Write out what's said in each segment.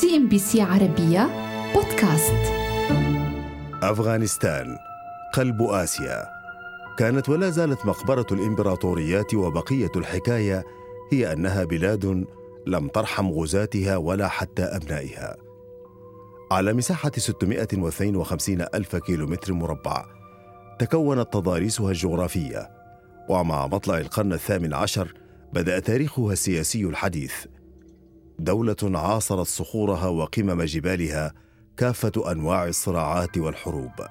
CNBC عربية بودكاست. أفغانستان قلب آسيا. كانت ولا زالت مقبرة الإمبراطوريات وبقية الحكاية هي أنها بلاد لم ترحم غزاتها ولا حتى أبنائها. على مساحة 652 ألف كيلومتر مربع تكونت تضاريسها الجغرافية. ومع مطلع القرن الثامن عشر بدأ تاريخها السياسي الحديث. دولة عاصرت صخورها وقمم جبالها كافة أنواع الصراعات والحروب.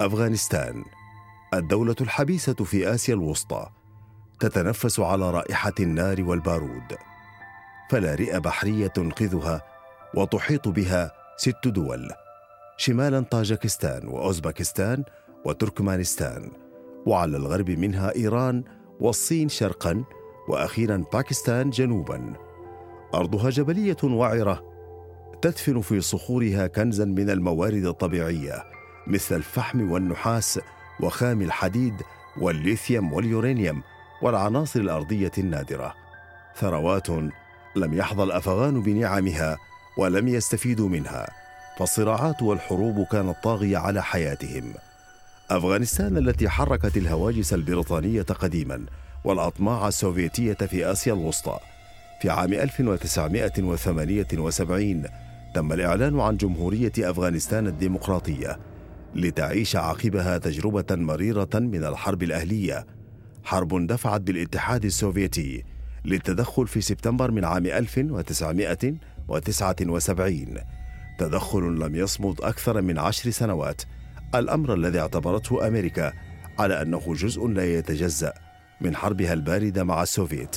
أفغانستان الدولة الحبيسة في آسيا الوسطى تتنفس على رائحة النار والبارود. فلا رئة بحرية تنقذها وتحيط بها ست دول شمالا طاجكستان وأوزبكستان وتركمانستان وعلى الغرب منها إيران والصين شرقا وأخيرا باكستان جنوبا أرضها جبلية وعره تدفن في صخورها كنزا من الموارد الطبيعية مثل الفحم والنحاس وخام الحديد والليثيوم واليورانيوم والعناصر الأرضية النادرة. ثروات لم يحظى الأفغان بنعمها ولم يستفيدوا منها فالصراعات والحروب كانت طاغية على حياتهم. أفغانستان التي حركت الهواجس البريطانية قديما والأطماع السوفيتية في آسيا الوسطى في عام 1978 تم الإعلان عن جمهورية أفغانستان الديمقراطية لتعيش عقبها تجربة مريرة من الحرب الأهلية. حرب دفعت بالاتحاد السوفيتي للتدخل في سبتمبر من عام 1979 تدخل لم يصمد أكثر من عشر سنوات. الأمر الذي اعتبرته أمريكا على أنه جزء لا يتجزأ من حربها الباردة مع السوفيت.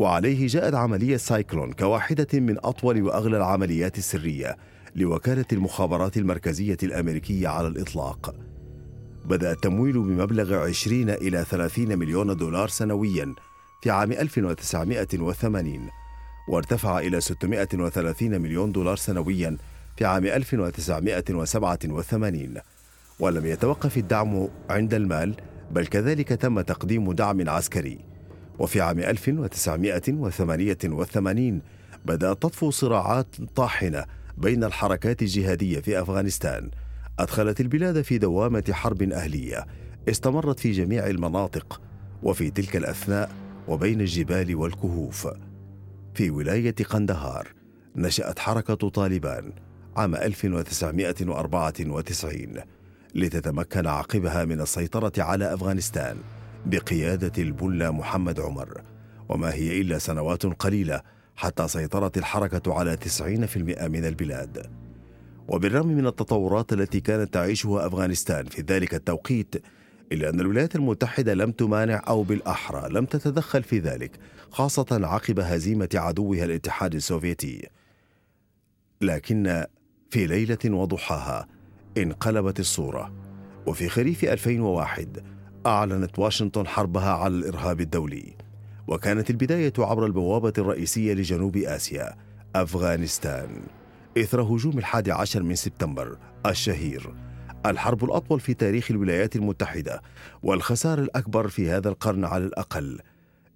وعليه جاءت عملية سايكلون كواحدة من أطول وأغلى العمليات السرية لوكالة المخابرات المركزية الأمريكية على الإطلاق. بدأ التمويل بمبلغ 20 إلى 30 مليون دولار سنويا في عام 1980 وارتفع إلى 630 مليون دولار سنويا في عام 1987 ولم يتوقف الدعم عند المال بل كذلك تم تقديم دعم عسكري. وفي عام 1988 بدأت تطفو صراعات طاحنة بين الحركات الجهادية في أفغانستان. أدخلت البلاد في دوامة حرب أهلية. استمرت في جميع المناطق وفي تلك الأثناء وبين الجبال والكهوف. في ولاية قندهار نشأت حركة طالبان عام 1994 لتتمكن عقبها من السيطرة على أفغانستان. بقيادة البلة محمد عمر. وما هي إلا سنوات قليلة حتى سيطرت الحركة على 90% من البلاد. وبالرغم من التطورات التي كانت تعيشها أفغانستان في ذلك التوقيت إلا أن الولايات المتحدة لم تمانع أو بالأحرى لم تتدخل في ذلك خاصة عقب هزيمة عدوها الاتحاد السوفيتي. لكن في ليلة وضحاها انقلبت الصورة. وفي خريف 2001 أعلنت واشنطن حربها على الإرهاب الدولي. وكانت البداية عبر البوابة الرئيسية لجنوب آسيا أفغانستان. إثر هجوم الحادي عشر من سبتمبر الشهير. الحرب الأطول في تاريخ الولايات المتحدة والخسارة الأكبر في هذا القرن على الأقل.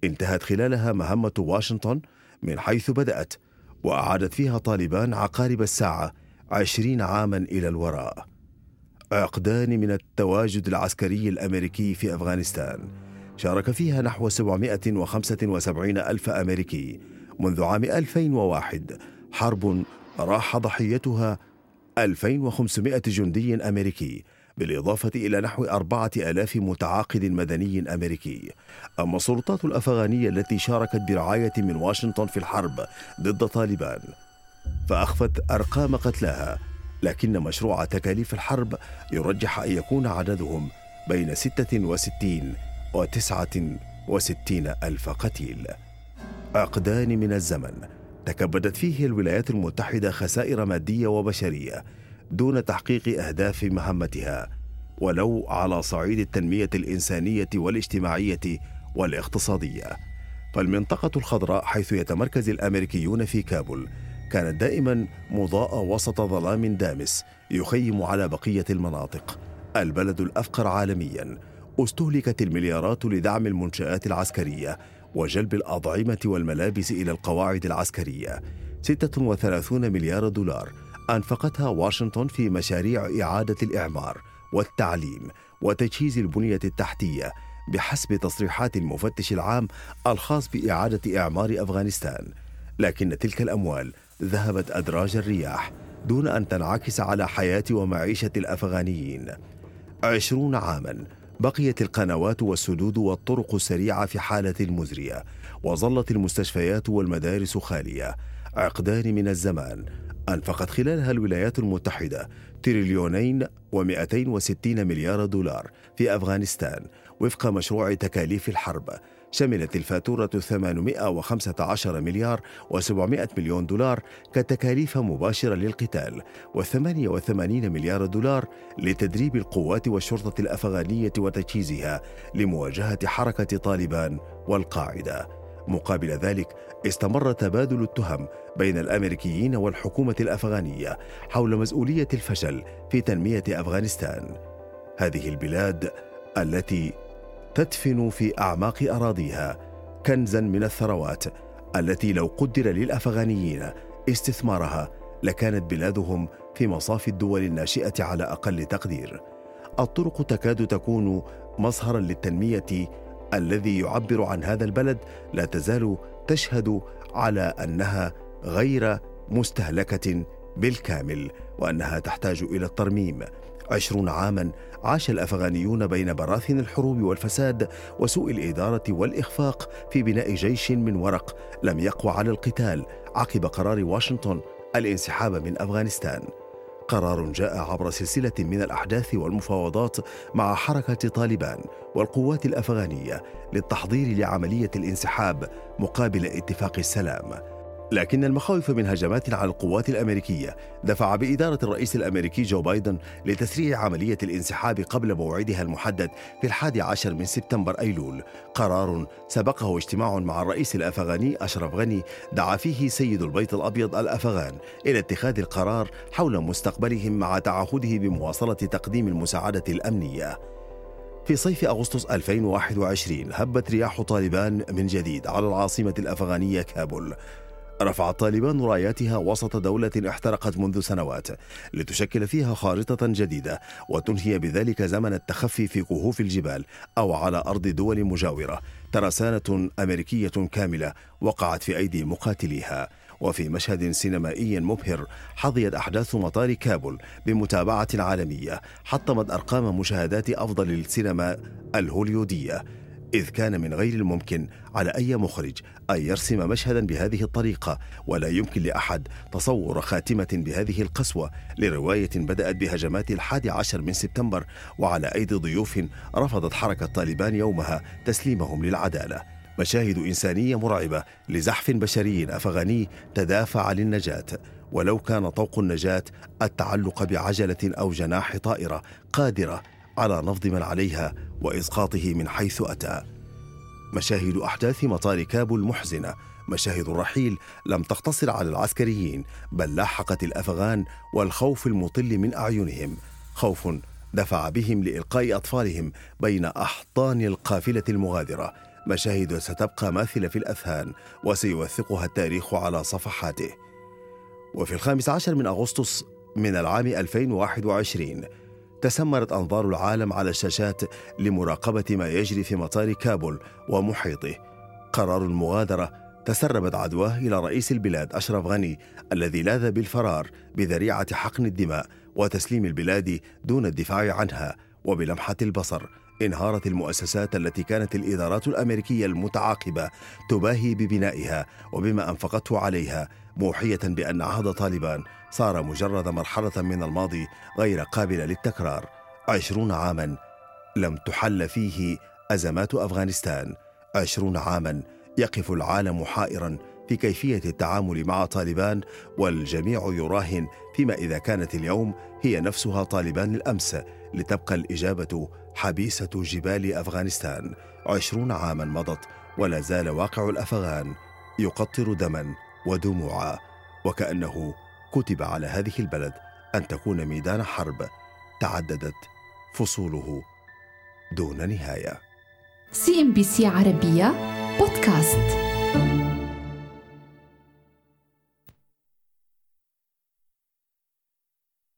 انتهت خلالها مهمة واشنطن من حيث بدأت وأعادت فيها طالبان عقارب الساعة عشرين عاما إلى الوراء. عقدان من التواجد العسكري الأمريكي في أفغانستان. شارك فيها نحو 775 ألف أمريكي. منذ عام 2001 حرب راح ضحيتها 2500 جندي أمريكي بالإضافة إلى نحو أربعة ألاف متعاقد مدني أمريكي. أما السلطات الأفغانية التي شاركت برعاية من واشنطن في الحرب ضد طالبان فأخفت أرقام قتلاها لكن مشروع تكاليف الحرب يرجح أن يكون عددهم بين 66 و 69 ألف قتيل. عقدان من الزمن تكبدت فيه الولايات المتحدة خسائر مادية وبشرية دون تحقيق أهداف مهمتها ولو على صعيد التنمية الإنسانية والاجتماعية والاقتصادية. فالمنطقة الخضراء حيث يتمركز الأمريكيون في كابول كانت دائما مضاءة وسط ظلام دامس يخيم على بقية المناطق. البلد الأفقر عالميا. استهلكت المليارات لدعم المنشآت العسكرية وجلب الأطعمة والملابس إلى القواعد العسكرية. 36 مليار دولار أنفقتها واشنطن في مشاريع إعادة الإعمار والتعليم وتجهيز البنية التحتية بحسب تصريحات المفتش العام الخاص بإعادة إعمار أفغانستان. لكن تلك الأموال ذهبت أدراج الرياح دون أن تنعكس على حياة ومعيشة الأفغانيين. عشرون عاما بقيت القنوات والسدود والطرق السريعة في حالة مزرية وظلت المستشفيات والمدارس خالية. عقدان من الزمان. أنفقت خلالها الولايات المتحدة تريليونين ومئتين وستين مليار دولار في أفغانستان وفق مشروع تكاليف الحرب. شملت الفاتورة 815 مليار و700 مليون دولار كتكاليف مباشرة للقتال و88 مليار دولار لتدريب القوات والشرطة الأفغانية وتجهيزها لمواجهة حركة طالبان والقاعدة. مقابل ذلك استمر تبادل التهم بين الأمريكيين والحكومة الأفغانية حول مسؤولية الفشل في تنمية أفغانستان. هذه البلاد التي تدفن في أعماق أراضيها كنزا من الثروات التي لو قدر للأفغانيين استثمارها لكانت بلادهم في مصاف الدول الناشئة على أقل تقدير. الطرق تكاد تكون مظهرا للتنمية الذي يعبر عن هذا البلد لا تزال تشهد على أنها غير مستهلكة بالكامل وأنها تحتاج إلى الترميم. عشرون عاما عاش الأفغانيون بين براثن الحروب والفساد وسوء الإدارة والإخفاق في بناء جيش من ورق لم يقوى على القتال عقب قرار واشنطن الانسحاب من أفغانستان. قرار جاء عبر سلسلة من الأحداث والمفاوضات مع حركة طالبان والقوات الأفغانية للتحضير لعملية الانسحاب مقابل اتفاق السلام. لكن المخاوف من هجمات على القوات الأمريكية دفع بإدارة الرئيس الأمريكي جو بايدن لتسريع عملية الانسحاب قبل موعدها المحدد في الحادي عشر من سبتمبر أيلول. قرار سبقه اجتماع مع الرئيس الأفغاني أشرف غني دعا فيه سيد البيت الأبيض الأفغان إلى اتخاذ القرار حول مستقبلهم مع تعهده بمواصلة تقديم المساعدة الأمنية. في صيف أغسطس 2021 هبت رياح طالبان من جديد على العاصمة الأفغانية كابول. رفع طالبان راياتها وسط دولة احترقت منذ سنوات لتشكل فيها خارطة جديدة وتنهي بذلك زمن التخفي في كهوف الجبال أو على أرض دول مجاورة. ترسانة أمريكية كاملة وقعت في أيدي مقاتليها. وفي مشهد سينمائي مبهر حظيت أحداث مطار كابول بمتابعة عالمية حطمت أرقام مشاهدات أفضل السينما الهوليودية. إذ كان من غير الممكن على أي مخرج أن يرسم مشهدا بهذه الطريقة ولا يمكن لأحد تصور خاتمة بهذه القسوة لرواية بدأت بهجمات الحادي عشر من سبتمبر وعلى أيدي ضيوف رفضت حركة طالبان يومها تسليمهم للعدالة. مشاهد إنسانية مرعبة لزحف بشري أفغاني تدافع للنجاة. ولو كان طوق النجاة التعلق بعجلة أو جناح طائرة قادرة على نفض من عليها وإسقاطه من حيث أتى. مشاهد أحداث مطار كابول محزنه مشاهد الرحيل لم تقتصر على العسكريين بل لاحقت الأفغان والخوف المطل من أعينهم. خوف دفع بهم لإلقاء أطفالهم بين أحضان القافلة المغادرة. مشاهد ستبقى ماثلة في الأذهان وسيوثقها التاريخ على صفحاته. وفي الخامس عشر من أغسطس من العام 2021 تسمرت أنظار العالم على الشاشات لمراقبة ما يجري في مطار كابول ومحيطه. قرار المغادرة تسربت عدواه إلى رئيس البلاد أشرف غني الذي لاذ بالفرار بذريعة حقن الدماء وتسليم البلاد دون الدفاع عنها. وبلمحة البصر انهارت المؤسسات التي كانت الإدارات الأمريكية المتعاقبة تباهي ببنائها وبما أنفقته عليها موحية بأن عهد طالبان صار مجرد مرحلة من الماضي غير قابلة للتكرار. عشرون عاما لم تحل فيه أزمات أفغانستان. عشرون عاما يقف العالم حائرا في كيفية التعامل مع طالبان والجميع يراهن فيما إذا كانت اليوم هي نفسها طالبان الأمس لتبقى الإجابة حبيسة جبال أفغانستان. عشرون عاما مضت ولا زال واقع الأفغان يقطر دما ودموعا. وكأنه كتب على هذه البلد أن تكون ميدان حرب تعددت فصوله دون نهاية. CNBC عربية بودكاست.